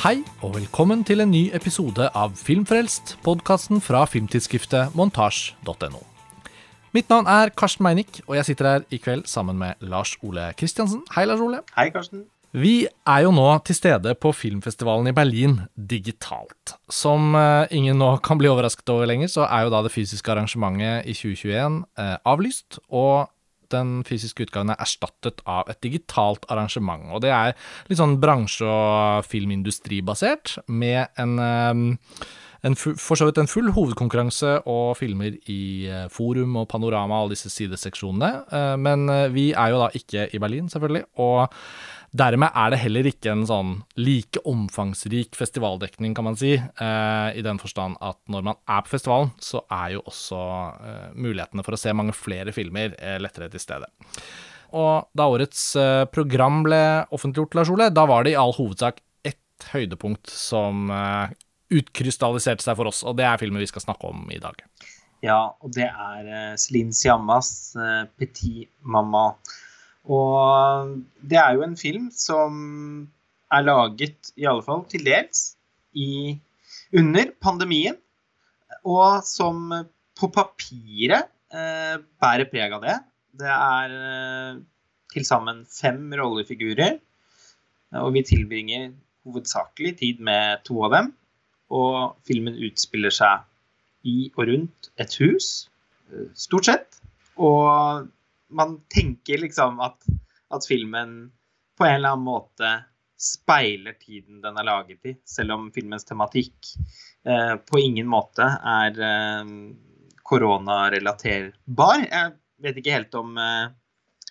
Hei, og velkommen til en ny episode av Filmfrelst, podkasten fra filmtidsskriftet montasj.no. Mitt navn er Karsten Meinick, og jeg sitter her i kveld sammen med Lars Ole Kristiansen. Hei, Lars Ole. Hei, Karsten. Vi er jo nå til stede på filmfestivalen i Berlin digitalt. Som eh, ingen nå kan bli overrasket over lenger, så er jo da det fysiske arrangementet i 2021 eh, avlyst. Og den fysiske utgaven er erstattet av et digitalt arrangement. Og det er litt sånn bransje- og filmindustribasert, med en, eh, en for så vidt en full hovedkonkurranse og filmer i eh, Forum og Panorama, alle disse sideseksjonene. Eh, Men vi er jo da ikke i Berlin, selvfølgelig. og Dermed er det heller ikke en sånn like omfangsrik festivaldekning, kan man si, eh, i den forstand at når man er på festivalen, så er jo også eh, mulighetene for å se mange flere filmer eh, lettere til stede. Og da årets eh, program ble offentliggjort, Lars Ole, da var det i all hovedsak ett høydepunkt som eh, utkrystalliserte seg for oss, og det er filmen vi skal snakke om i dag. Ja, og det er uh, Celine Siammas eh, Petit Mamma. Og det er jo en film som er laget, i alle fall til dels, i, under pandemien. Og som på papiret eh, bærer preg av det. Det er eh, til sammen fem rollefigurer, og vi tilbringer hovedsakelig tid med to av dem. Og filmen utspiller seg i og rundt et hus, eh, stort sett. Og man tenker liksom at, at filmen på en eller annen måte speiler tiden den er laget i, selv om filmens tematikk eh, på ingen måte er eh, koronarelaterbar. Jeg vet ikke helt om eh,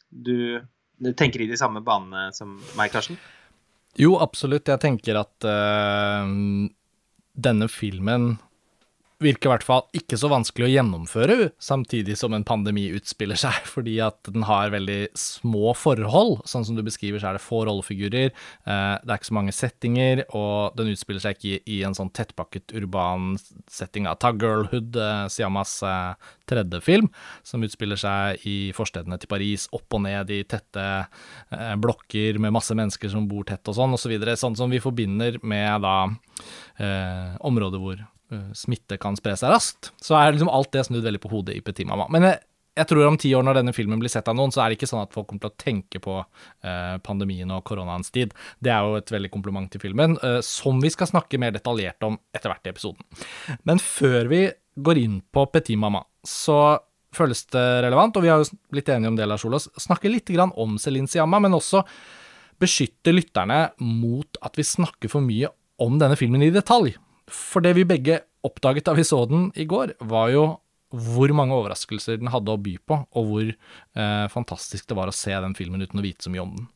du, du tenker i de samme banene som meg, Karsten? Jo, absolutt. Jeg tenker at eh, denne filmen virker i hvert fall ikke så vanskelig å gjennomføre, samtidig som en pandemi utspiller seg, fordi at den har veldig små forhold. Sånn som du beskriver, så er det få rollefigurer, eh, det er ikke så mange settinger, og den utspiller seg ikke i, en sånn tettpakket urban setting. Da. Ta Girlhood, eh, Siamas eh, tredje film, som utspiller seg i forstedene til Paris, opp og ned i tette blokker med masse mennesker som bor tett og sånn, og så videre. Sånn som vi forbinder med da områder hvor smitte kan spre seg raskt, så er liksom alt det snudd veldig på hodet i Petit Mamma. Men jeg, jeg tror om ti år, når denne filmen blir sett av noen, så er det ikke sånn at folk kommer til å tenke på eh, pandemien og koronaens tid. Det er jo et veldig kompliment til filmen, eh, som vi skal snakke mer detaljert om etter hvert i episoden. Men før vi går inn på Petit Mamma, så føles det relevant, og vi har jo blitt enige om det, Lars Olas, snakke litt om Celine Siamma, men også beskytte lytterne mot at vi snakker for mye om denne filmen i detalj. For det vi begge oppdaget da vi så den i går, var jo hvor mange overraskelser den hadde å by på, og hvor eh, fantastisk det var å se den filmen uten å vite så mye om den.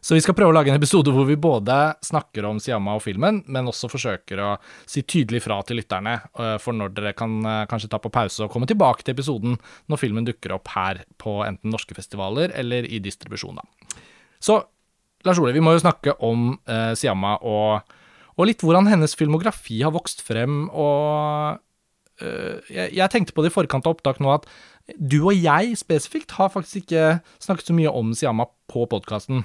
Så vi skal prøve å lage en episode hvor vi både snakker om Siamma og filmen, men også forsøker å si tydelig fra til lytterne eh, for når dere kan eh, kanskje ta på pause og komme tilbake til episoden når filmen dukker opp her på enten norske festivaler eller i distribusjon. da. Så Lars Ole, vi må jo snakke om eh, Siamma og og litt hvordan hennes filmografi har vokst frem, og øh, jeg, jeg, tenkte på det i forkant av opptak nå at du og jeg spesifikt har faktisk ikke snakket så mye om Siamma på podkasten.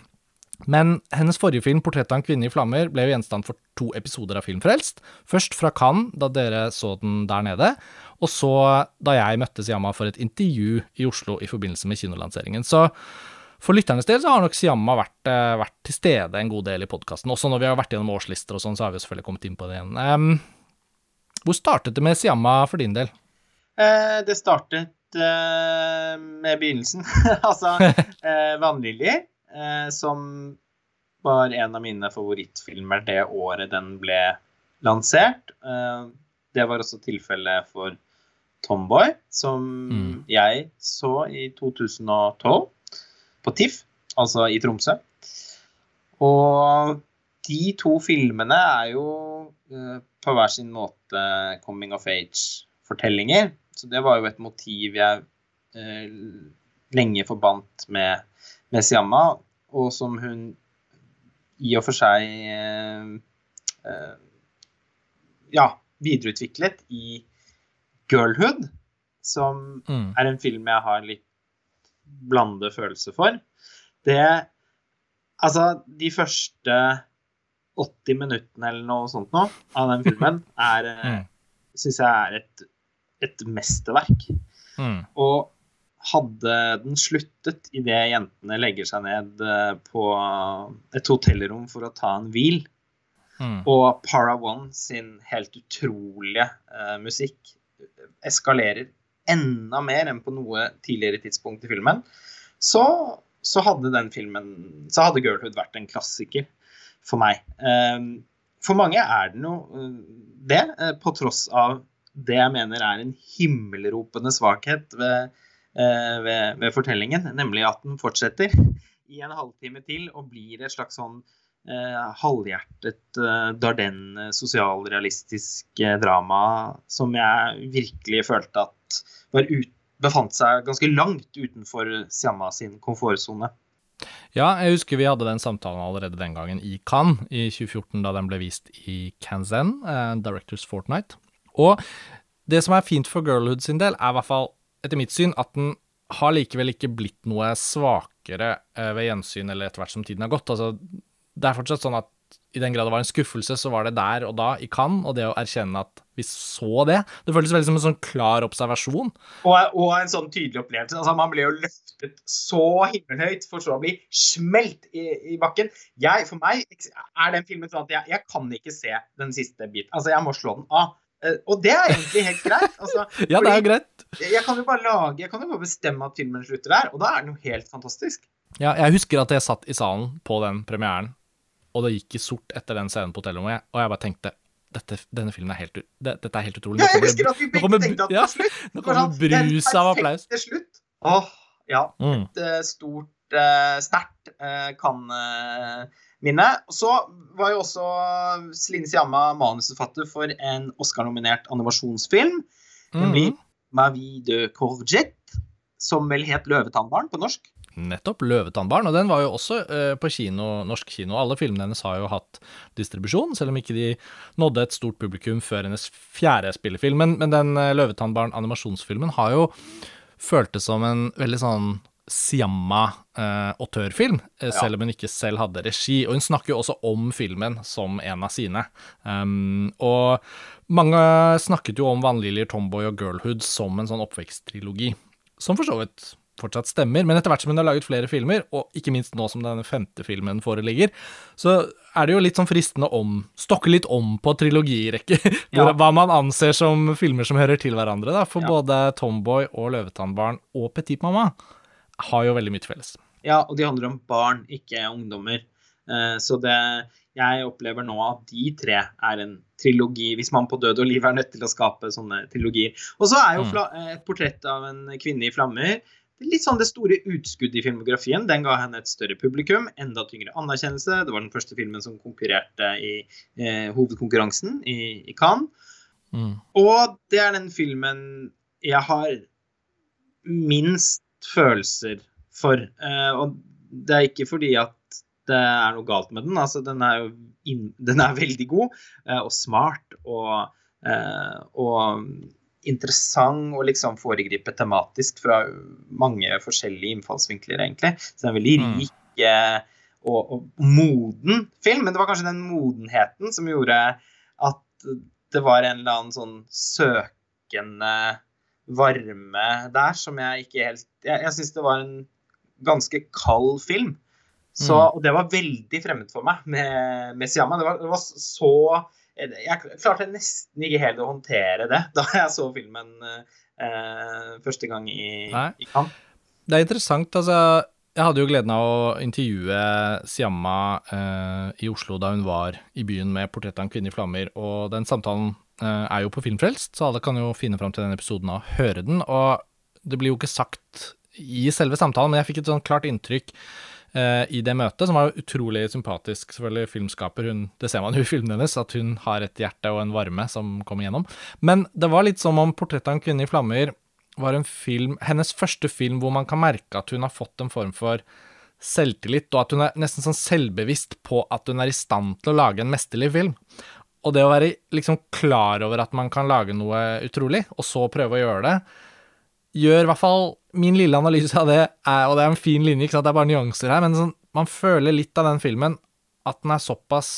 Men hennes forrige film, 'Portrett av en kvinne i flammer', ble jo gjenstand for to episoder av Filmfrelst. Først fra Cannes, da dere så den der nede, og så da jeg møtte Siamma for et intervju i Oslo i forbindelse med kinolanseringen. Så for lytternes del så har nok Siamma vært, vært, til stede en god del i podkasten. Også når vi har vært gjennom årslister og sånn, så har vi selvfølgelig kommet inn på det igjen. Um, hvor startet det med Siamma for din del? Eh, det startet eh, med begynnelsen. altså eh, Vannliljer, som var en av mine favorittfilmer det året den ble lansert. det var også tilfellet for Tomboy, som mm. jeg så i 2012 på TIFF, altså i Tromsø. Og de to filmene er jo uh, på hver sin måte coming of age-fortellinger. Så det var jo et motiv jeg uh, lenge forbandt med, med Siamma, og som hun i og for seg uh, ja, videreutviklet i Girlhood, som mm. er en film jeg har litt blande følelser for. Det Altså, de første 80 minuttene eller noe sånt nå av den filmen er eh, Mm. Syns jeg er et, et mesterverk. Mm. Og hadde den sluttet idet jentene legger seg ned eh, på et hotellrom for å ta en hvil, Mm. og Para One sin helt utrolige uh, musikk eskalerer enda mer enn på noe tidligere tidspunkt i filmen, så, så hadde den filmen Så hadde Girlhood vært en klassiker for meg. Eh, for mange er den jo eh, det, eh, på tross av det jeg mener er en himmelropende svakhet ved, eh, ved, ved fortellingen, nemlig at den fortsetter i en halvtime til og blir et slags sånn eh, halvhjertet eh, Dardenne sosialrealistisk eh, drama som jeg virkelig følte at ut, befant seg ganske langt utenfor Siamma sin komfortsone. Ja, jeg husker vi hadde den samtalen allerede den gangen i Cannes i 2014, da den ble vist i Kanzen, eh, Directors Fortnight. Og det som er fint for Girlhood sin del, er i hvert fall, etter mitt syn, at den har likevel ikke blitt noe svakere eh, ved gjensyn eller etter hvert som tiden har gått. Altså, det er fortsatt sånn at i den grad det var en skuffelse, så var det der og da i Cannes, og det å erkjenne at vi så det, det føltes veldig som en sånn klar observasjon. Og, og en sånn tydelig opplevelse. Altså, man ble jo løftet så himmelhøyt for så å bli smelt i, i bakken. Jeg, for meg er den filmen sånn at jeg, jeg kan ikke se den siste biten. Altså, jeg må slå den av. Eh, Og det er egentlig helt greit. Altså, Ja, det er greit. jeg kan jo bare lage, jeg kan jo bare bestemme at filmen slutter der, og da er den jo helt fantastisk. Ja, jeg husker at jeg satt i salen på den premieren, og det gikk i sort etter den scenen på hotellet, og jeg bare tenkte dette, denne filmen er helt, det, dette er helt utrolig. Ja, Nå kommer vi nå kommer tenkte at det ja. Nå kommer sånn, brus av applaus. perfekte slutt. Åh, ja. Mm. Et eh, stort, uh, sterkt uh, kan-minne. Og så var jo også Celine Siamma manusforfatter for en Oscar-nominert animasjonsfilm, nemlig Mhm. Ma vie de Courgette, som vel het Løvetannbarn på norsk. Nettopp. 'Løvetannbarn'. Og den var jo også eh, på kino, norsk kino. Alle filmene hennes har jo hatt distribusjon, selv om ikke de nådde et stort publikum før hennes fjerde spillefilm. Men, men den uh, 'Løvetannbarn' animasjonsfilmen har jo føltes som en veldig sånn Siamma-autørfilm, eh, selv om hun ikke selv hadde regi. Og hun snakker jo også om filmen som en av sine. Um, og mange snakket jo om Vanliljer, 'Tomboy' og 'Girlhood' som en sånn oppveksttrilogi, som for så vidt fortsatt stemmer, men etter hvert som hun har laget flere filmer, og ikke minst nå som denne femte filmen foreligger, så er det jo litt sånn fristende om Stokke litt om på trilogirekke, hvor, Ja. hva man anser som filmer som hører til hverandre, da, for Ja. både 'Tomboy' og 'Løvetannbarn' og 'Petit Mamma' har jo veldig mye til felles. Ja, og de handler om barn, ikke ungdommer. Eh, Så det Jeg opplever nå at de tre er en trilogi, hvis man på død og liv er nødt til å skape sånne trilogier. Og så er jo Mm. eh, et portrett av en kvinne i flammer litt sånn det store utskuddet i filmografien. Den ga henne et større publikum, enda tyngre anerkjennelse. Det var den første filmen som konkurrerte i eh, hovedkonkurransen i, i Cannes. Mm. Og det er den filmen jeg har minst følelser for. Eh, og det er ikke fordi at det er noe galt med den. Altså, den er jo inn, den er veldig god eh, og smart og, eh, og interessant og liksom foregripe tematisk fra mange forskjellige innfallsvinkler, egentlig. Så det er en veldig Mm. rik mm. og, og moden film. Men det var kanskje den modenheten som gjorde at det var en eller annen sånn søkende varme der som jeg ikke helt Jeg, jeg syns det var en ganske kald film. Så, Mm. Og det var veldig fremmed for meg med, med Siamma. Det var, det var så Jeg klarte nesten ikke helt å håndtere det da jeg så filmen eh, første gang i, i Cannes. Det er interessant, altså. Jeg hadde jo gleden av å intervjue Siamma eh, i Oslo da hun var i byen med portrettet av en kvinne i flammer, og den samtalen eh, er jo på Filmfrelst, så alle kan jo finne fram til den episoden og høre den. Og det blir jo ikke sagt i selve samtalen, men jeg fikk et sånn klart inntrykk i det møtet, som var utrolig sympatisk. Selvfølgelig filmskaper, hun, det ser man jo i filmen hennes, at hun har et hjerte og en varme som kommer gjennom. Men det var litt som om portrettet av en kvinne i flammer var en film, hennes første film hvor man kan merke at hun har fått en form for selvtillit, og at hun er nesten sånn selvbevisst på at hun er i stand til å lage en mesterlig film. Og det å være liksom klar over at man kan lage noe utrolig, og så prøve å gjøre det, gjør i hvert fall min lille analyse av det, er, og det er en fin linje, ikke sant, det er bare nyanser her, men sånn, man føler litt av den filmen at den er såpass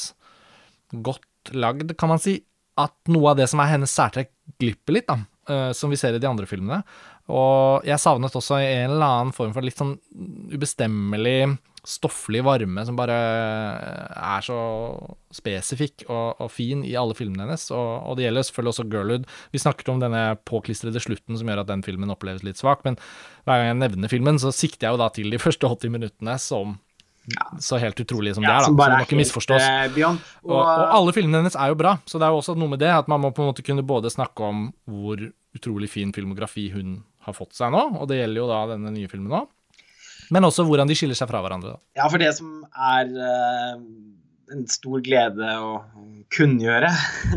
godt lagd, kan man si, at noe av det som er hennes særtrekk, glipper litt, da. uh, som vi ser i de andre filmene. Og jeg savnet også en eller annen form for litt sånn ubestemmelig, stofflig varme som bare er så spesifikk og, og fin i alle filmene hennes. Og, og, det gjelder selvfølgelig også Girlhood. Vi snakket om denne påklistrede slutten som gjør at den filmen oppleves litt svak, men hver gang jeg nevner filmen, så sikter jeg jo da til de første 80 minuttene som så helt utrolig som Ja, det er, da. som Så bare er må ikke misforstås. eh, beyond. Og, og alle filmene hennes er jo bra, så det er jo også noe med det at man må på en måte kunne både snakke om hvor utrolig fin filmografi hun har fått seg nå, og det gjelder jo da denne nye filmen nå, men også hvordan de skiller seg fra hverandre. da. Ja, for det som er eh, en stor glede å kunngjøre,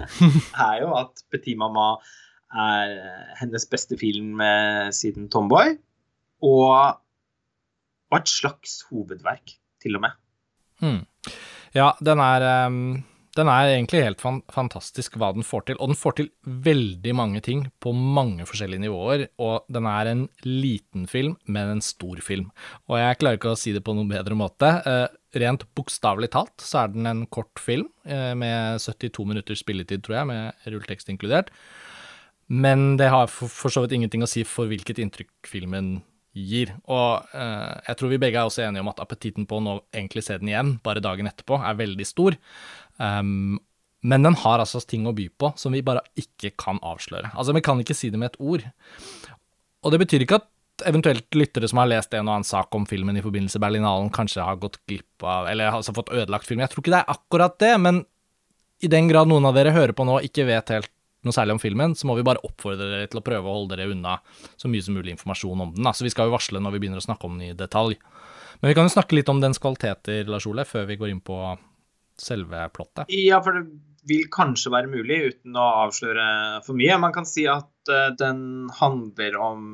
er jo at Petit Mamma er hennes beste film eh, siden Tomboy, og, og et slags hovedverk, til og med. Mm. Ja, den er, ehm, den er egentlig helt fan fantastisk hva den får til, og den får til veldig mange ting på mange forskjellige nivåer, og den er en liten film, men en stor film. Og jeg klarer ikke å si det på noen bedre måte. Eh, rent bokstavelig talt så er den en kort film eh, med 72 minutters spilletid, tror jeg, med rulletekst inkludert. Men det har for, for så vidt ingenting å si for hvilket inntrykk filmen gir. Og eh, jeg tror vi begge er også enige om at appetitten på å nå egentlig se den igjen, bare dagen etterpå, er veldig stor. Um, men den har altså ting å by på som vi bare ikke kan avsløre. Altså, vi kan ikke si det med et ord. Og det betyr ikke at eventuelt lyttere som har lest en og annen sak om filmen i forbindelse med Berlinalen, kanskje har gått glipp av, eller altså fått ødelagt filmen. Jeg tror ikke det er akkurat det, men i den grad noen av dere hører på nå og ikke vet helt noe særlig om filmen, så må vi bare oppfordre dere til å prøve å holde dere unna så mye som mulig informasjon om den. Da. Så vi skal jo varsle når vi begynner å snakke om den i detalj. Men vi kan jo snakke litt om dens kvaliteter, Lars Ole, før vi går inn på selve plottet. Ja, for det vil kanskje være mulig uten å avsløre for mye. Man kan si at eh, den handler om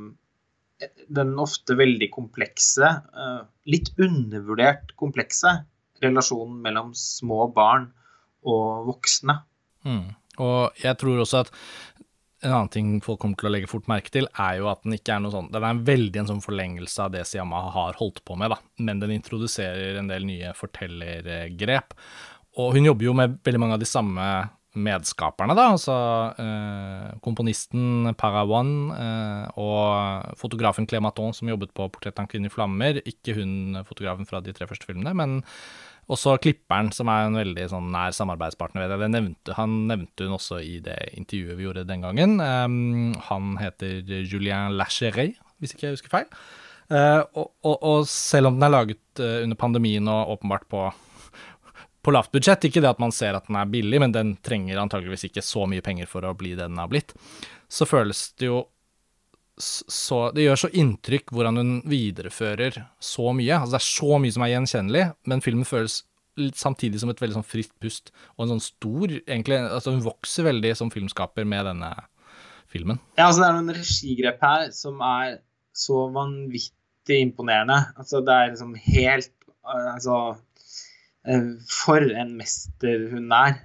eh, den ofte veldig komplekse, eh, litt undervurdert komplekse relasjonen mellom små barn og voksne. Mm. Og jeg tror også at en annen ting folk kommer til å legge fort merke til, er jo at den ikke er noe sånn Den er veldig en sånn forlengelse av det Siyama har holdt på med, da. Men den introduserer en del nye fortellergrep. Og hun jobber jo med veldig mange av de samme medskaperne, da. Altså eh, komponisten Parawan eh, og fotografen Clématon som jobbet på 'Portrett av en kvinne i flammer'. Ikke hun fotografen fra de tre første filmene, men også klipperen, som er en veldig sånn nær samarbeidspartner. Vet jeg. Det nevnte, han nevnte hun også i det intervjuet vi gjorde den gangen. Um, han heter Julien Lacheret, hvis ikke jeg husker feil. Uh, og, og, og, selv om den er laget uh, under pandemien og åpenbart på, på lavt budsjett, ikke det at man ser at den er billig, men den trenger antageligvis ikke så mye penger for å bli det den har blitt, så føles det jo så, det gjør så inntrykk hvordan hun viderefører så mye. Altså Det er så mye som er gjenkjennelig, men filmen føles samtidig som et veldig sånn fritt pust, og en sånn stor egentlig, altså Hun vokser veldig som filmskaper med denne filmen. Ja, altså Det er noen regigrep her som er så vanvittig imponerende. Altså Det er liksom helt Altså For en mester hun er,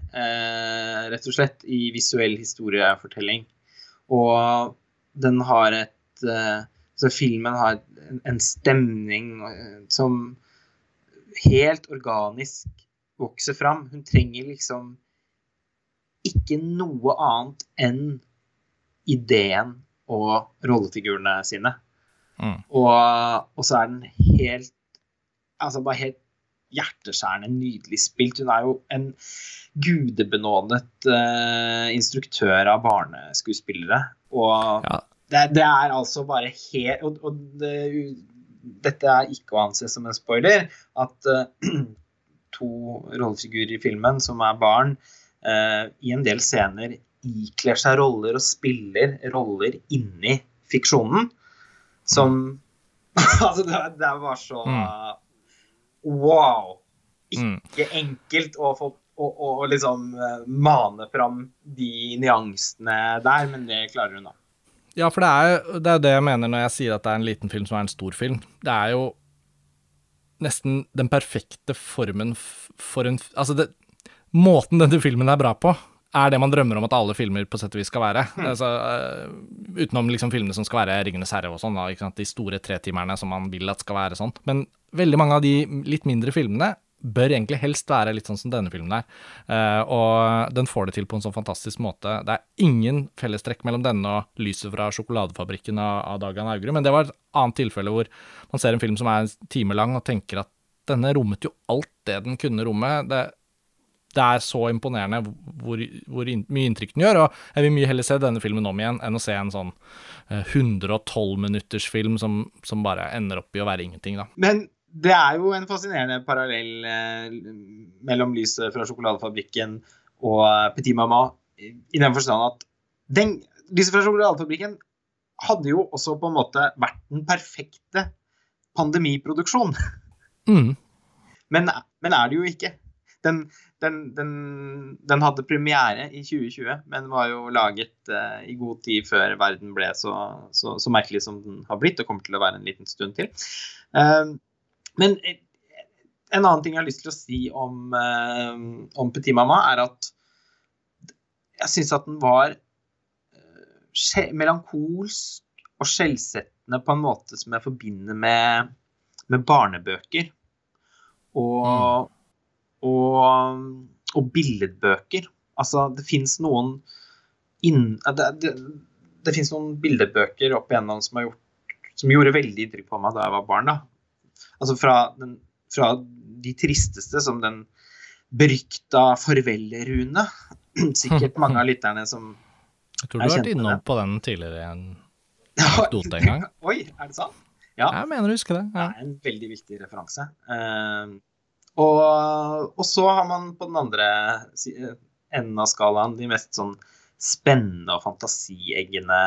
rett og slett, i visuell historiefortelling. Og den har et Så filmen har en stemning som helt organisk vokser fram. Hun trenger liksom ikke noe annet enn ideen og rollefigurene sine. Mm. Og, og, så er den helt Altså bare helt hjerteskjærende nydelig spilt. Hun er jo en gudebenådet uh, instruktør av barneskuespillere. Og ja. det, det, er altså bare helt Og, og det, dette er ikke å anse som en spoiler, at uh, to rollefigurer i filmen, som er barn, uh, i en del scener ikler seg roller og spiller roller inni fiksjonen, som Altså, det, det var så uh, Wow! Ikke mm. enkelt å få å, å, liksom mane fram de nyansene der, men det klarer hun, da. Ja, for det er det, det, jeg mener når jeg sier at det er en liten film som er en stor film. Det er jo nesten den perfekte formen for en Altså, det, måten denne filmen er bra på, er det man drømmer om at alle filmer på sett og vis skal være. Mm. Altså, uh, utenom liksom filmene som skal være 'Ringenes herre' og sånn, de store tretimerne som man vil at skal være sånn. Men veldig mange av de litt mindre filmene bør egentlig helst være litt sånn som denne filmen er. Uh, og den får det til på en sånn fantastisk måte. Det er ingen fellestrekk mellom denne og Lyset fra sjokoladefabrikken av, av Dagan Augerud, men det var et annet tilfelle hvor man ser en film som er en time lang og tenker at denne rommet jo alt det den kunne romme. Det, det er så imponerende hvor, hvor in, mye inntrykk den gjør, og jeg vil mye heller se denne filmen om igjen enn å se en sånn eh, 112 minutters film som, som bare ender opp i å være ingenting, da. Men det er jo en fascinerende parallell eh, mellom lyset fra sjokoladefabrikken og eh, Petit Mama, i den forstand at den, lyset fra sjokoladefabrikken hadde jo også på en måte vært den perfekte pandemiproduksjon. Mm. Men, men, er det jo ikke. Den, den, den, den, hadde premiere i 2020, men var jo laget uh, i god tid før verden ble så, så, så, merkelig som den har blitt, og kommer til å være en liten stund til. Uh, men en annen ting jeg har lyst til å si om, uh, om Petit Mama, er at jeg syns at den var uh, melankolsk og skjellsettende på en måte som jeg forbinder med, med barnebøker. Og, mm. Og, og, billedbøker. Altså, det fins noen inn, det, det, det fins noen billedbøker opp igjennom som har gjort som gjorde veldig inntrykk på meg da jeg var barn. da. Altså fra, den, fra de tristeste, som den berykta farvel-rune. Sikkert mange av lytterne som Jeg tror du har vært innom på den tidligere en anekdote en gang. Oi, er det sant? Ja. Jeg mener å huske det. Ja. Det er en veldig viktig referanse. Uh, og, og, så har man på den andre enden av skalaen de mest sånn spennende og fantasieggende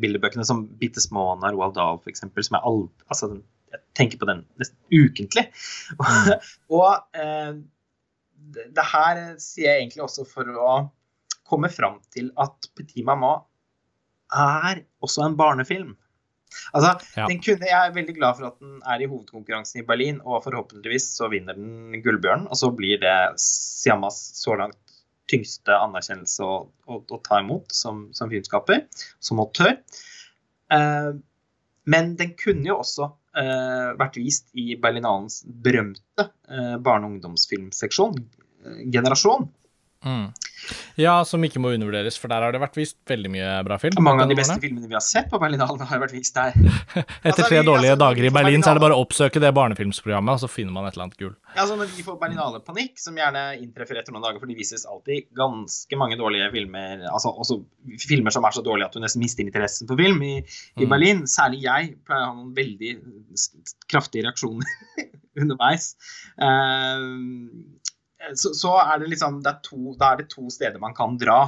bildebøkene, som 'Bitte små' av Roald Dahl, f.eks., som er all, altså, jeg tenker på den nesten ukentlig. Og eh, det, det, her sier jeg egentlig også for å komme fram til at Petit Mamma er også en barnefilm. Altså, ja. kunne, Jeg er veldig glad for at den er i hovedkonkurransen i Berlin, og forhåpentligvis så vinner den Gullbjørnen. Og så blir det Siamas så langt tyngste anerkjennelse å, å, å ta imot som, som filmskaper, som autør. Eh, men den kunne jo også eh, vært vist i Berlinalens berømte eh, barne- og ungdomsfilmseksjon, eh, Generasjon. Mm. Ja, som ikke må undervurderes, for der har det vært vist veldig mye bra film. Mange av de beste filmene vi har sett på Berlinalen, har vært vist der. Etter altså, tre vi, dårlige altså, dager i Berlin, så er det bare å oppsøke det barnefilmsprogrammet, og så finner man et eller annet gull. Ja, altså Når vi får Berlinale-panikk, som gjerne inntreffer etter noen dager, for de vises alltid ganske mange dårlige filmer, altså også filmer som er så dårlige at du nesten mister interessen for film i, i mm. Berlin. Særlig jeg pleier å ha noen veldig kraftige reaksjoner underveis. Uh, så, så, er det liksom det er to, Da er det to steder man kan dra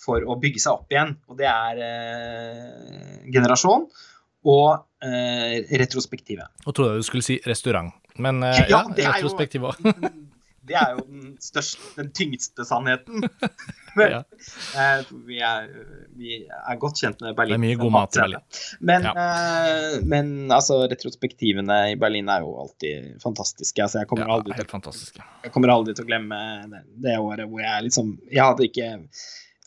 for å bygge seg opp igjen. Og det er eh, generasjon og eh, retrospektive. Og trodde jeg du skulle si restaurant, men eh, ja, ja retrospektiv òg. Det er jo den største, den tyngste sannheten. Men, ja. uh, vi, er, vi, er, godt kjent med Berlin. Det er mye god mat i Berlin. Men, ja. uh, men, altså, retrospektivene i Berlin er jo alltid fantastiske. Altså, jeg, kommer ja, aldri til, jeg kommer aldri til å glemme det, det, året hvor jeg liksom Jeg hadde ikke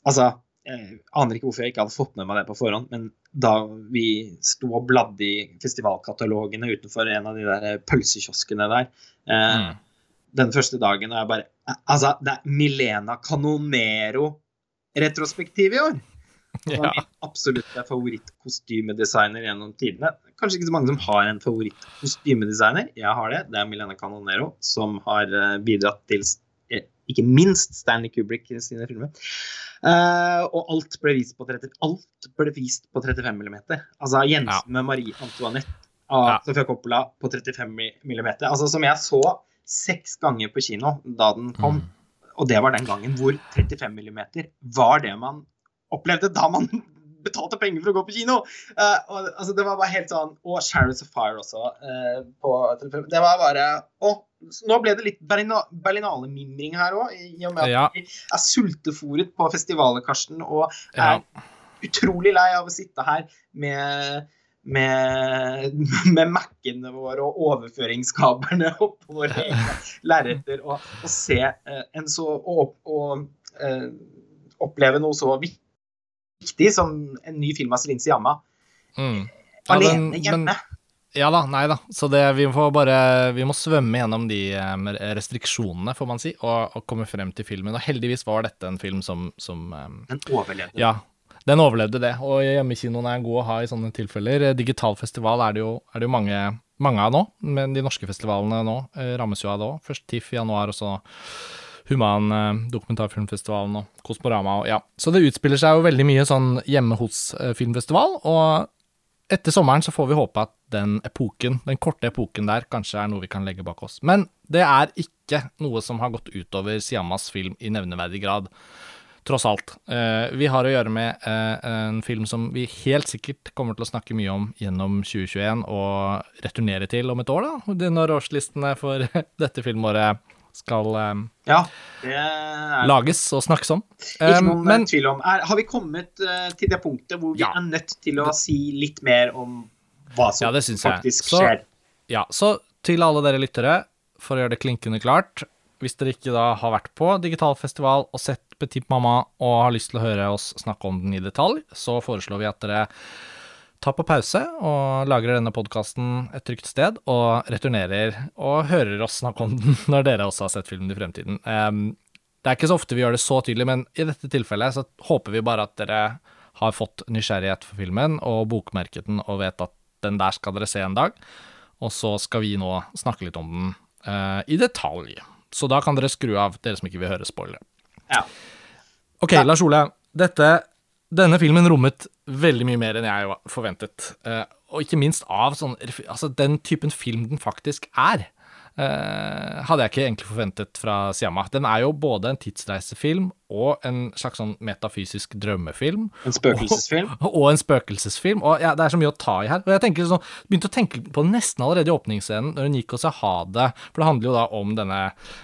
Altså, jeg aner ikke hvorfor jeg ikke hadde fått med meg det på forhånd, men da vi sto og bladde i festivalkatalogene utenfor en av de der pølsekioskene der eh, mm den første dagen, og jeg bare Altså, det er Milena Canonero-retrospektiv i år! Det var min absolutte favorittkostymedesigner gjennom tidene. Kanskje ikke så mange som har en favorittkostymedesigner. Jeg har det. Det er Milena Canonero, som har eh, bidratt til eh, ikke minst Stanley Kubrick i sine filmer. Uh, og alt ble vist på 30, alt ble vist på 35 mm. Altså Jensen ja. med Marie Antoinette av ja. Sofia Coppola på 35 mm. Altså Som jeg så seks ganger på kino da den kom. Mm. Og det var den gangen hvor 35 mm var det man opplevde da man betalte penger for å gå på kino. Uh, og, altså, det var bare helt sånn Og Chariots of Fire også. Uh, på, det var bare Å, nå ble det litt Berlinale-mimring her òg, i og med at ja. vi er sultefòret på festivalet, Karsten, og er ja. utrolig lei av å sitte her med med, med Mac-ene våre og overføringskablene oppå våre lerreter og, og, se eh, en så og, og eh, oppleve noe så viktig som en ny film av Celine Siyama. Mm. Ja, alene hjemme. Men, Ja da, nei da. Så det, vi får bare Vi må svømme gjennom de eh, restriksjonene, får man si, og, og komme frem til filmen. Og heldigvis var dette en film som, som Den overlevde. Ja, den overlevde det. Og hjemmekinoen er god å ha i sånne tilfeller. Digital festival er det jo, er det jo mange, mange, av nå, men de norske festivalene nå eh, rammes jo av det òg. Først TIFF i januar, og så Human eh, dokumentarfilmfestivalen og Kosmorama og ja. Så det utspiller seg jo veldig mye sånn hjemme hos eh, filmfestival, og etter sommeren så får vi håpe at den epoken, den korte epoken der, kanskje er noe vi kan legge bak oss. Men det er ikke noe som har gått utover Siamas film i nevneverdig grad. Tross alt. Eh, vi har å gjøre med eh, en film som vi helt sikkert kommer til å snakke mye om gjennom 2021, og returnere til om et år, da, når årslistene for dette filmåret skal um, ja, er... lages og snakkes om. Ikke noen um, men, tvil om. Er, har vi kommet uh, til det punktet hvor vi ja, er nødt til å si litt mer om hva som ja, faktisk så, skjer? Ja, så til alle dere lyttere, for å gjøre det klinkende klart Hvis dere ikke da har vært på digitalfestival og sett Petit Mamma og har lyst til å høre oss snakke om den i detalj, så foreslår vi at dere tar på pause og lagrer denne podkasten et trygt sted, og returnerer og hører oss snakke om den når dere også har sett filmen i fremtiden. Um, det er ikke så ofte vi gjør det så tydelig, men i dette tilfellet så håper vi bare at dere har fått nysgjerrighet for filmen og bokmerket den og vet at den der skal dere se en dag. Og så skal vi nå snakke litt om den uh, i detalj. Så da kan dere skru av, dere som ikke vil høre spoiler. Ja. OK. Lars Ole. Dette denne filmen rommet veldig mye mer enn jeg forventet. Uh, og ikke minst av sånn Altså, den typen film den faktisk er. Uh, hadde jeg ikke egentlig forventet fra Siamma. Den er jo både en tidsreisefilm og en slags sånn metafysisk drømmefilm. En spøkelsesfilm. Og, og en spøkelsesfilm. Og ja, det er så mye å ta i her. Og jeg tenker sånn, begynte å tenke på det nesten allerede i åpningsscenen, når hun gikk og sa ha det. For det handler jo da om denne,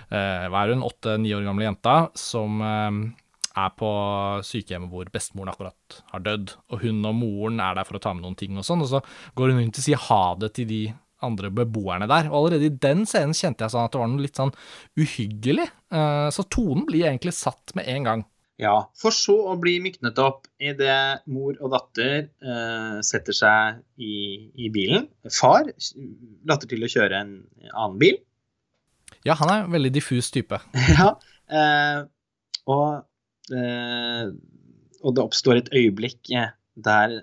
eh, hva er hun, åtte-ni år gamle jenta som er på sykehjemmet hvor bestemoren akkurat har dødd, og hun og moren er der for å ta med noen ting og sånn, og så går hun rundt og sier ha det til de andre beboerne der. Og allerede i den scenen kjente jeg sånn at det var noe litt sånn uhyggelig. Eh, så tonen blir egentlig satt med en gang. Ja, for så å bli myknet opp idet mor og datter uh, setter seg i, i, bilen. Far later til å kjøre en annen bil. Ja, han er en veldig diffus type. ja, uh, og Eh, og det oppstår et øyeblikk eh, der,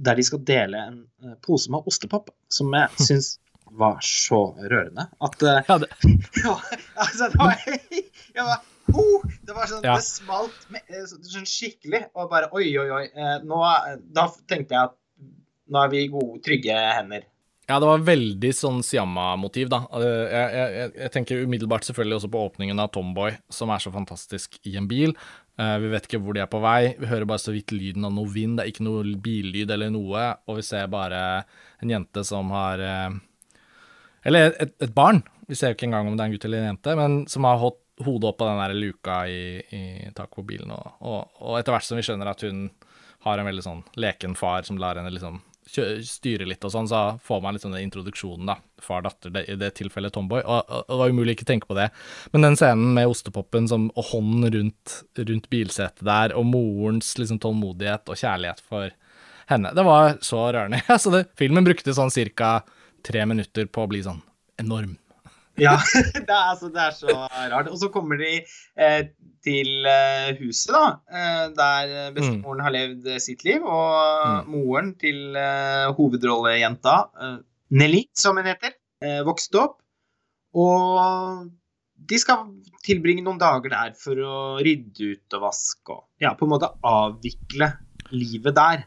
der de skal dele en eh, pose med ostepop, som jeg syns var så rørende at Ja, det, ja altså, det var, jeg var oh, Det var sånn ja. Det smalt med, sånn skikkelig. Og bare oi, oi, oi. Nå, da tenkte jeg at nå er vi i gode, trygge hender. Ja, det var veldig sånn Siamma-motiv, da. Jeg, jeg, jeg, tenker umiddelbart selvfølgelig også på åpningen av Tomboy, som er så fantastisk i en bil. Uh, vi vet ikke hvor de er på vei, vi hører bare så vidt lyden av noe vind, det er ikke noe billyd eller noe, og vi ser bare en jente som har uh, Eller et, et, barn, vi ser jo ikke engang om det er en gutt eller en jente, men som har hatt hodet opp av den der luka i, i taket på bilen, og, og, og etter hvert som vi skjønner at hun har en veldig sånn leken far som lar henne liksom styre litt og sånn, så får man litt sånn introduksjonen, da. Far-datter, i det tilfellet Tomboy. Og, og, det var umulig ikke tenke på det. Men den scenen med ostepopen som, og hånden rundt, rundt bilsetet der, og morens liksom tålmodighet og kjærlighet for henne, det var så rørende. Så det, filmen brukte sånn cirka tre minutter på å bli sånn enorm. Ja, det er, altså, det er, så rart. Og så kommer de eh, til eh, huset, da, eh, der bestemoren har levd sitt liv. Og mm. moren til eh, hovedrollejenta, eh, Nelly, som hun heter, eh, vokste opp. Og de skal tilbringe noen dager der for å rydde ut og vaske og ja, på en måte avvikle livet der.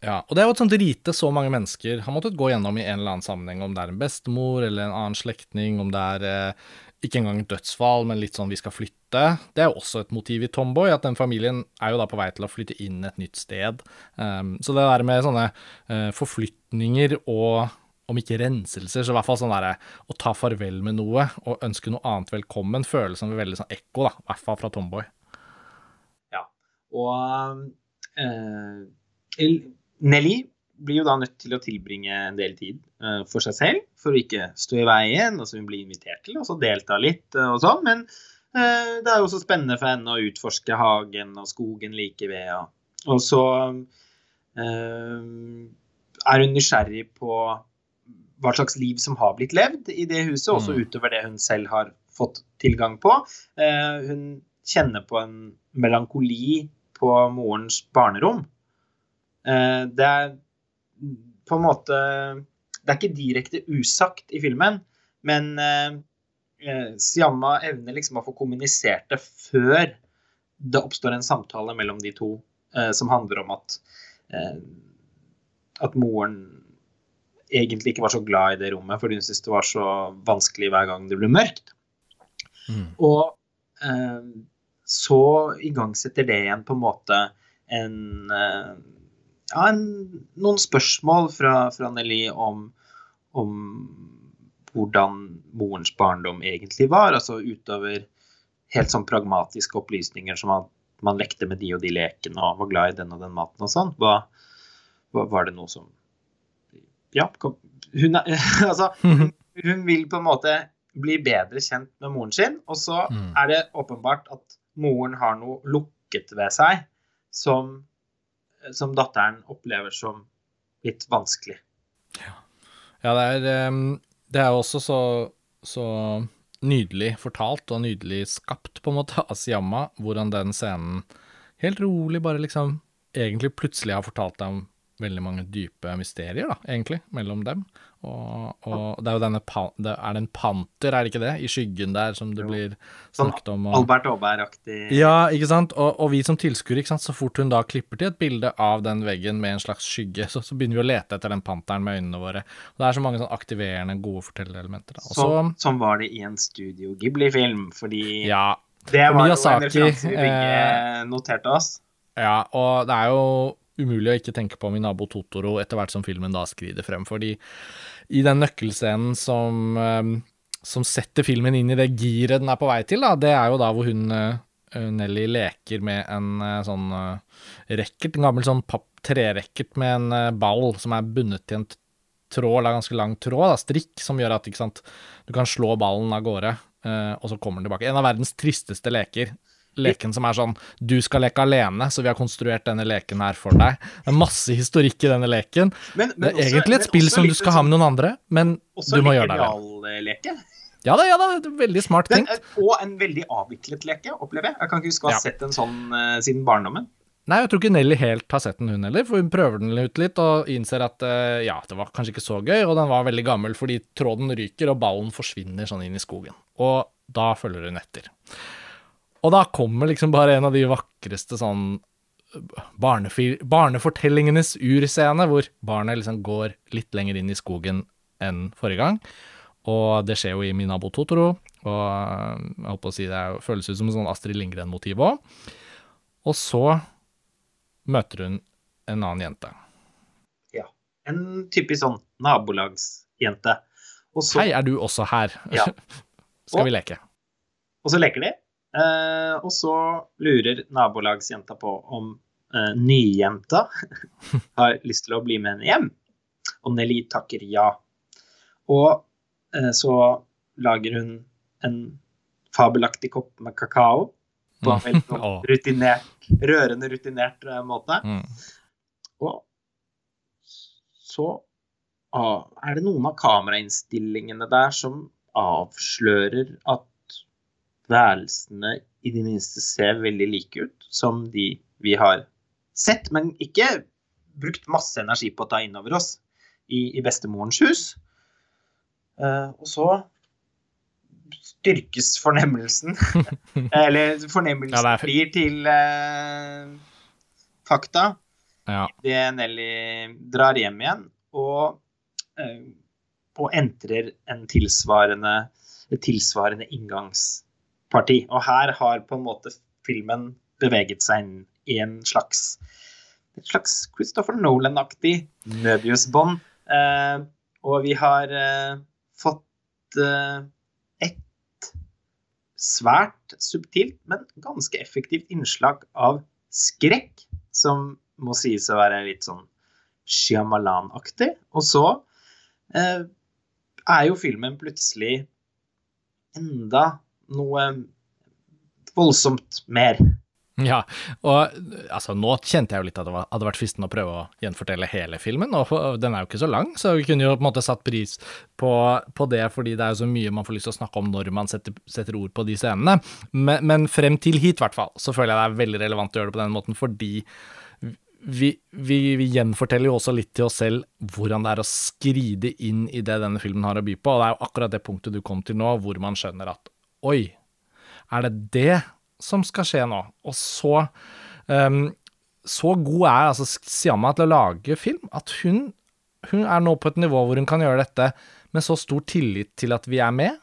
Ja, og det er jo et sånt rite så mange mennesker har måttet gå gjennom i en eller annen sammenheng, om det er en bestemor eller en annen slektning, om det er eh, ikke engang et dødsfall, men litt sånn vi skal flytte. Det er jo også et motiv i Tomboy, at den familien er jo da på vei til å flytte inn et nytt sted. Um, så det der med sånne uh, forflytninger og om ikke renselser, så i hvert fall sånn derre å ta farvel med noe og ønske noe annet velkommen, føles som veldig sånn ekko, da, i hvert fall fra Tomboy. Ja, og uh, Nelly blir jo da nødt til å tilbringe en del tid uh, for seg selv, for å ikke stå i veien. altså Hun blir invitert til å delta litt uh, og sånn, men uh, det er jo også spennende for henne å utforske hagen og skogen like ved. Og, og så er hun nysgjerrig på hva slags liv som har blitt levd i det huset, også Mm. utover det hun selv har fått tilgang på. Hun kjenner på en melankoli på morens barnerom. Eh, det er på en måte Det er ikke direkte usagt i filmen, men eh, eh, Siamma evner liksom å få kommunisert det før det oppstår en samtale mellom de to som handler om at at moren egentlig ikke var så glad i det rommet, fordi hun syntes det var så vanskelig hver gang det ble mørkt. Mm. Og eh, så igangsetter det igjen på en måte en eh, Ja, en, noen spørsmål fra, fra Nelly om, om hvordan morens barndom egentlig var. Altså utover helt sånn pragmatiske opplysninger som at man lekte med de og de lekene og var glad i den og den maten og sånn. Hva var det noe som Ja, kom, hun er Altså, hun, hun vil på en måte bli bedre kjent med moren sin, og så Mm. er det åpenbart at moren har noe lukket ved seg som, som datteren opplever som litt vanskelig. Ja, det er, ehm, det er også så, så nydelig fortalt og nydelig skapt, på en måte, av Siyama, hvordan den scenen helt rolig bare liksom egentlig plutselig har fortalt deg om veldig mange dype mysterier, da, egentlig, mellom dem. Og, og det er jo denne pan, det Er det en panter, er det ikke det, i skyggen der, som det blir Sånn snakket om? Og, Albert Aaberg-aktig ja, ikke sant? Og, og vi som tilskuere, så fort hun da klipper til et bilde av den veggen med en slags skygge, så, så begynner vi å lete etter den panteren med øynene våre. Og det er så mange sånn aktiverende, gode fortellerelementer. Sånn, sånn var det i en Studio Ghibli-film, fordi ja, det var jo en referanse vi begge eh, noterte oss. ja, og det er jo umulig å ikke tenke på min nabo Totoro etter hvert som filmen da skrider frem, fordi i den nøkkelscenen som, eh, som setter filmen inn i det giret den er på vei til, da, det er jo da hvor hun eh, Nelly leker med en eh, sånn racket, en gammel sånn papp treracket med en ball som er bundet til en tråd, eller ganske lang tråd, da, strikk, som gjør at sant, du kan slå ballen av gårde, og så kommer den tilbake. En av verdens tristeste leker. Leken som er sånn Du skal leke alene, så vi har konstruert denne leken her for deg. Det er masse historikk i denne leken. Men, Det er egentlig et spill som du skal ha med noen andre, men du må gjøre det alene. Ja da, ja da, veldig smart Den, tenkt. og en veldig avviklet leke, opplever jeg. Jeg kan ikke huske å ha Ja. sett en sånn uh, siden barndommen. Nei, jeg tror ikke Nelly helt har sett den, hun heller, for hun prøver den ut litt og innser at uh, ja, det var kanskje ikke så gøy, og den var veldig gammel fordi tråden ryker og ballen forsvinner sånn inn i skogen. Og da følger hun etter. Og da kommer liksom bare en av de vakreste sånn barnefortellingenes urscene, hvor barnet liksom går litt lenger inn i skogen enn forrige gang. Og det skjer jo i Minabo Totoro, og jeg holdt på å si det føles ut som en sånn Astrid Lindgren-motiv òg. Og så møter hun en annen jente. Ja. En typisk sånn nabolagsjente. Og så, Hei, er du også her? Ja. Skal vi leke? og så leker de. Eh, og så lurer nabolagsjenta på om eh, nyjenta har lyst til å bli med henne hjem. Og Nelly takker ja. Og eh, så lager hun en fabelaktig kopp med kakao på en veldig rutinert, rørende rutinert eh, måte. Mm. Og så ah, er det noen av kamerainnstillingene der som avslører at værelsene i det minste ser veldig like ut som de vi har sett, men ikke brukt masse energi på å ta inn over oss i, i bestemorens hus. Uh, og så styrkes fornemmelsen, eller fornemmelsen Ja, er- blir til uh, fakta Ja. det Nelly drar hjem igjen og, uh, og entrer en tilsvarende, tilsvarende tilsvarende inngangsparti. Og her har på en måte filmen beveget seg inn i en slags et slags Christopher Nolan-aktig Möbius-bånd. Eh, og vi har eh, fått eh, et svært subtilt, men ganske effektivt innslag av skrekk, som må sies å være litt sånn Shyamalan-aktig. Og så eh, er jo filmen plutselig enda noe voldsomt mer. Ja, og altså, nå kjente jeg jo litt at det hadde vært fristende å prøve å gjenfortelle hele filmen, og den er jo ikke så lang, så vi kunne jo på en måte satt pris på, på det, fordi det er jo så mye man får lyst til å snakke om når man setter, setter ord på de scenene. Men, men, frem til hit, i hvert fall, så føler jeg det er veldig relevant å gjøre det på den måten, fordi vi, vi, vi, gjenforteller jo også litt til oss selv hvordan det er å skride inn i det denne filmen har å by på, og det er jo akkurat det punktet du kom til nå, hvor man skjønner at oi, er det det som skal skje nå. Og så um, Så god er altså Siamma til å lage film at hun, hun er nå på et nivå hvor hun kan gjøre dette med så stor tillit til at vi er med,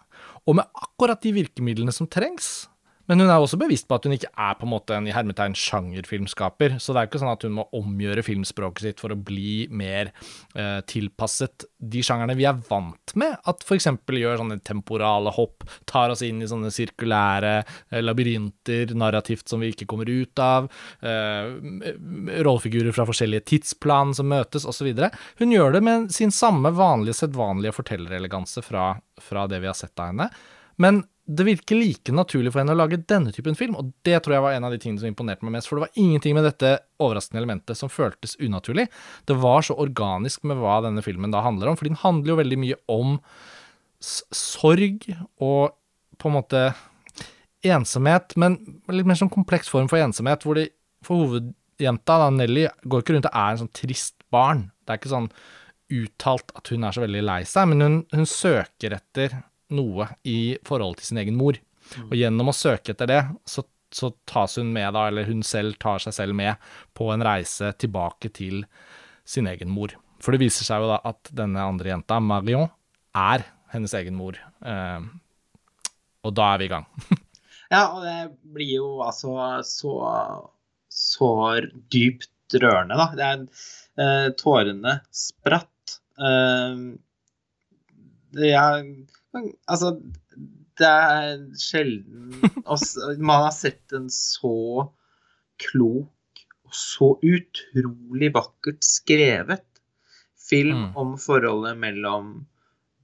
og med akkurat de virkemidlene som trengs men hun er også bevisst på at hun ikke er på en måte en i hermetegn sjangerfilmskaper. Så det er ikke sånn at hun må omgjøre filmspråket sitt for å bli mer eh, tilpasset de sjangerne vi er vant med. At f.eks. gjør sånne temporale hopp, tar oss inn i sånne sirkulære eh, labyrinter narrativt som vi ikke kommer ut av. Eh, rollefigurer fra forskjellige tidsplan som møtes, osv. Hun gjør det med sin samme vanlige, sedvanlige fortellereleganse fra, fra det vi har sett av henne. Men det virker like naturlig for henne å lage denne typen film, og det tror jeg var en av de tingene som imponerte meg mest. For det var ingenting med dette overraskende elementet som føltes unaturlig. Det var så organisk med hva denne filmen da handler om, for den handler jo veldig mye om sorg og på en måte ensomhet, men litt mer sånn kompleks form for ensomhet, hvor de for hovedjenta, da, Nelly, går ikke rundt og er en sånn trist barn. Det er ikke sånn uttalt at hun er så veldig lei seg, men hun, hun søker etter noe i forhold til sin egen mor. Og gjennom å søke etter det, så, så, tas hun med, da, eller hun selv tar seg selv med, på en reise tilbake til sin egen mor. For det viser seg jo da at denne andre jenta, Marion, er hennes egen mor. Eh, og da er vi i gang. ja, og det blir jo altså så, så dypt rørende, da. Det er, eh, tårene spratt. Eh, er Altså, det er sjelden Man har sett en så klok og så utrolig vakkert skrevet film mm. om forholdet mellom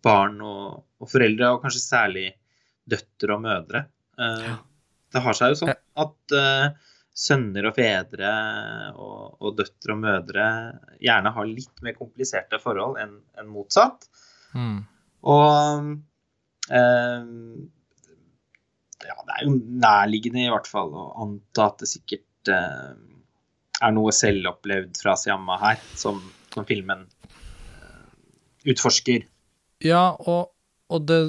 barn og, og, foreldre, og kanskje særlig døtre og mødre. Uh. Det har seg jo sånn at uh, sønner og fedre og, og, døtre og mødre gjerne har litt mer kompliserte forhold enn en motsatt. Mm. Og ja, det er jo nærliggende i hvert fall å anta at det sikkert eh, er noe selvopplevd fra Siamma her, som, som filmen eh, utforsker. Ja, og, og det,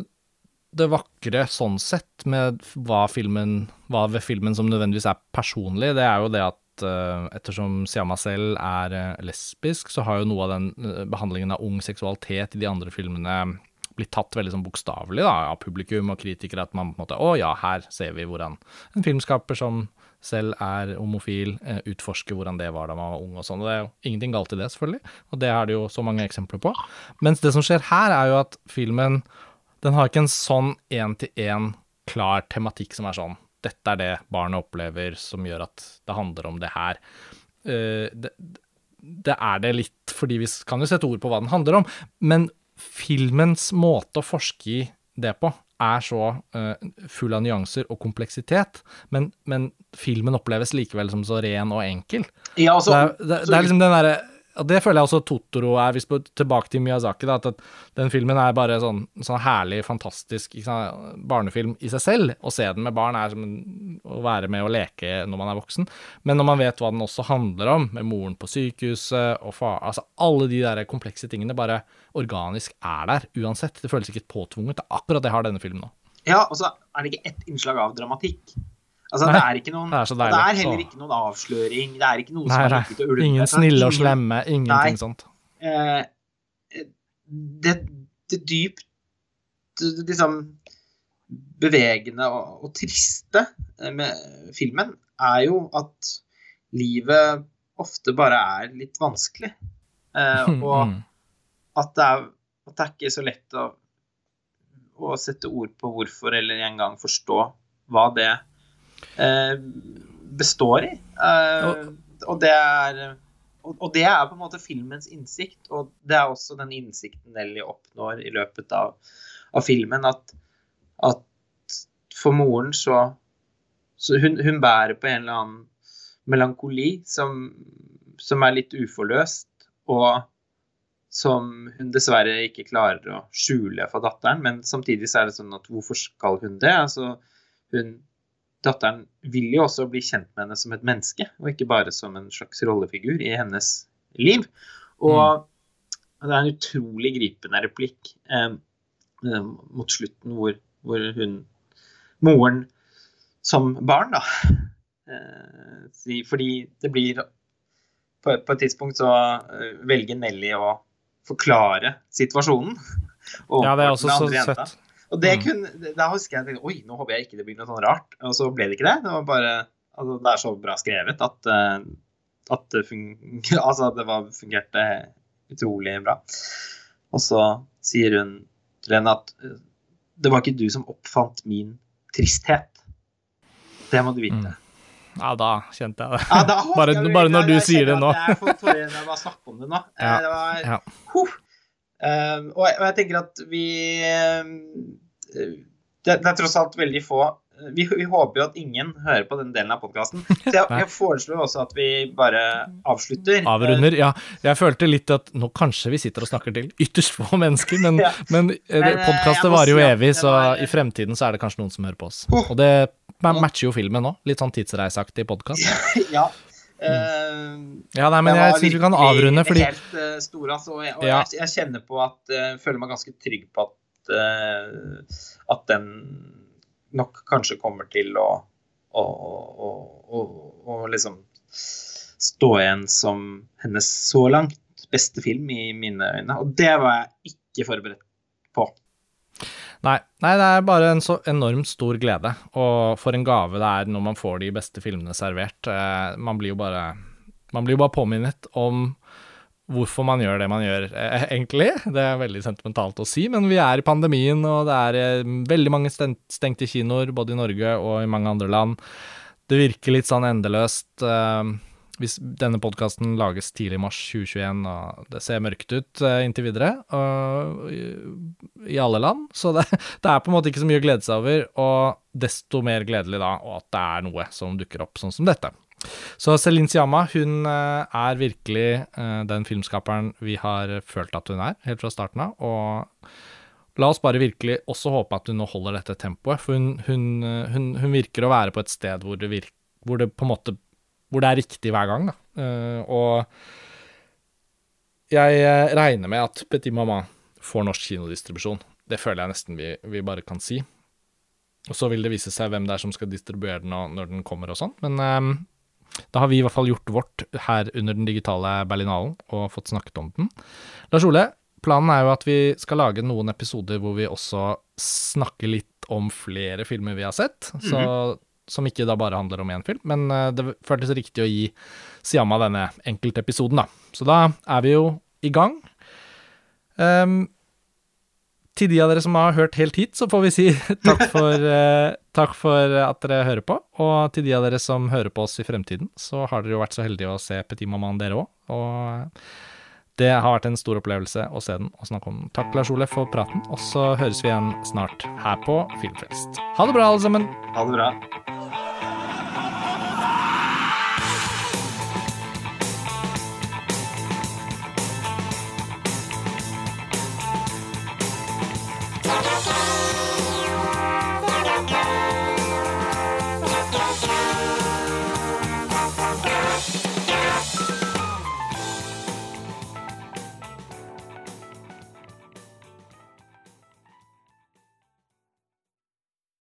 det, vakre sånn sett med hva, filmen, hva ved filmen som nødvendigvis er personlig, det er jo det at ettersom Siamma selv er lesbisk, så har jo noe av den behandlingen av ung seksualitet i de andre filmene blitt tatt veldig sånn bokstavelig av publikum og kritikere. At man på en måte Å ja, her ser vi hvordan en filmskaper som selv er homofil, eh, utforsker hvordan det var da man var ung og sånn. Og det er jo ingenting galt i det, selvfølgelig, og det er det jo så mange eksempler på. Mens det som skjer her, er jo at filmen den har ikke en sånn én-til-én klar tematikk som er sånn dette er det barnet opplever som gjør at det handler om det her. Uh, det, det, er det litt fordi vi kan jo sette ord på hva den handler om, men filmens måte å forske i det på er så uh, full av nyanser og kompleksitet, men, men, filmen oppleves likevel som så ren og enkel. Ja, altså, det, er, det, det, er liksom den derre og Det føler jeg også Totoro er, hvis på, tilbake til Miyazaki. Da, at den filmen er bare sånn, sånn herlig, fantastisk sant, barnefilm i seg selv. Å se den med barn er som å være med og leke når man er voksen. Men når man vet hva den også handler om, med moren på sykehuset og far Altså alle de der komplekse tingene bare organisk er der uansett. Det føles ikke påtvunget. Det er akkurat det har denne filmen nå. Ja, og så er det ikke ett innslag av dramatikk. Altså, Nei, det er ikke noen Det er, det er heller ikke noen avsløring. Det er ikke noe Nei, som er til å ulve. Ingen snille og slemme. Ingenting sånt. Eh, det, det dypt liksom bevegende og, og, triste med filmen er jo at livet ofte bare er litt vanskelig. Eh, og mm. at det, er, at det er ikke så lett å, å sette ord på hvorfor eller engang forstå hva det er Eh, består i. Eh, og det er og det er på en måte filmens innsikt, og det er også den innsikten Nelly oppnår i løpet av, av filmen. At, at, for moren så, så hun, hun, bærer på en eller annen melankoli som, som er litt uforløst, og som hun dessverre ikke klarer å skjule for datteren. Men samtidig så er det sånn at hvorfor skal hun det? Altså, hun, datteren vil jo også bli kjent med henne som et menneske, og ikke bare som en slags rollefigur i hennes liv. Og mm. det er en utrolig gripende replikk eh, eh mot slutten hvor, hvor hun moren som barn, da. Eh, fordi det blir på, på et tidspunkt så eh, velger Nelly å forklare situasjonen. ja, det er også så søtt. Og det mm. kunne, da husker jeg at oi, nå håper jeg ikke det blir noe sånn rart. Og så ble det ikke det. Det var bare altså, Det er så bra skrevet at, uh, at det, funger, altså, det var, fungerte utrolig bra. Og så sier hun til henne at uh, det var ikke du som oppfant min tristhet. Det må du vite. Mm. Ja, da kjente jeg det. Ja, bare, jeg, bare, når du sier det nå. Jeg får tårer når jeg bare snakker om det nå. Ja, eh, det var, ja. uh, og, jeg, og, jeg, tenker at vi uh, det, det, er tross alt veldig få vi, vi, håper jo at ingen hører på den delen av podkasten. Så jeg, jeg, foreslår også at vi bare avslutter. Avrunder, ja. Jeg følte litt at nå kanskje vi sitter og snakker til ytterst få mennesker, men, ja. men, men podkastet varer jo evig, så i fremtiden så er det kanskje noen som hører på oss. Og det matcher jo filmen nå. Litt sånn tidsreiseaktig podkast. ja. Uh, ja, nei, men jeg syns vi kan avrunde, fordi helt uh, stor, altså. Og, jeg, og ja. jeg, jeg, kjenner på at uh, Føler meg ganske trygg på at at den nok kanskje kommer til å, å, å, å liksom stå igjen som hennes så langt beste film i mine øyne. Og det var jeg ikke forberedt på. Nei, nei, det er bare en så enormt stor glede, og for en gave det er når man får de beste filmene servert. Eh, man blir jo bare, blir jo bare påminnet om hvorfor man gjør det man gjør, eh, egentlig. Det er veldig sentimentalt å si, men vi er i pandemien, og det er eh, veldig mange stengte kinoer, både i Norge og i mange andre land. Det virker litt sånn endeløst hvis denne podkasten lages tidlig i mars 2021, og det ser mørkt ut uh, inntil videre i, alle land, så det, det, er på en måte ikke så mye å glede seg over, og desto mer gledelig da at det er noe som dukker opp, sånn som dette. Så Celine Siama hun uh, er virkelig den filmskaperen vi har følt at hun er, helt fra starten av. og La oss bare virkelig også håpe at hun nå holder dette tempoet, for hun, hun, hun, hun virker å være på et sted hvor det, virker, hvor det på en måte hvor det er riktig hver gang. Da. Uh, og jeg eh, regner med at Petit Mamma får norsk kinodistribusjon. Det føler jeg nesten vi, vi, bare kan si. Og så vil det vise seg hvem det er som skal distribuere den når den kommer og sånn. Men um, da har vi i hvert fall gjort vårt her under den digitale Berlinalen og fått snakket om den. Lars Ole, planen er jo at vi skal lage noen episoder hvor vi også snakker litt om flere filmer vi har sett. Mm -hmm. Som ikke da bare handler om én film. Men uh, det føltes riktig å gi Siama denne enkeltepisoden, da. Så da er vi jo i gang. Um, til de av dere som har hørt helt hit, så får vi si takk for, uh, takk for at dere hører på. Og til de av dere som hører på oss i fremtiden, så har dere jo vært så heldige å se Petit Maman, dere òg. Og det har vært en stor opplevelse å se den og snakke om den. Takk, Lars Ole, for praten, og så høres vi igjen snart her på Filmfest. Ha det bra, alle sammen. Ha det bra.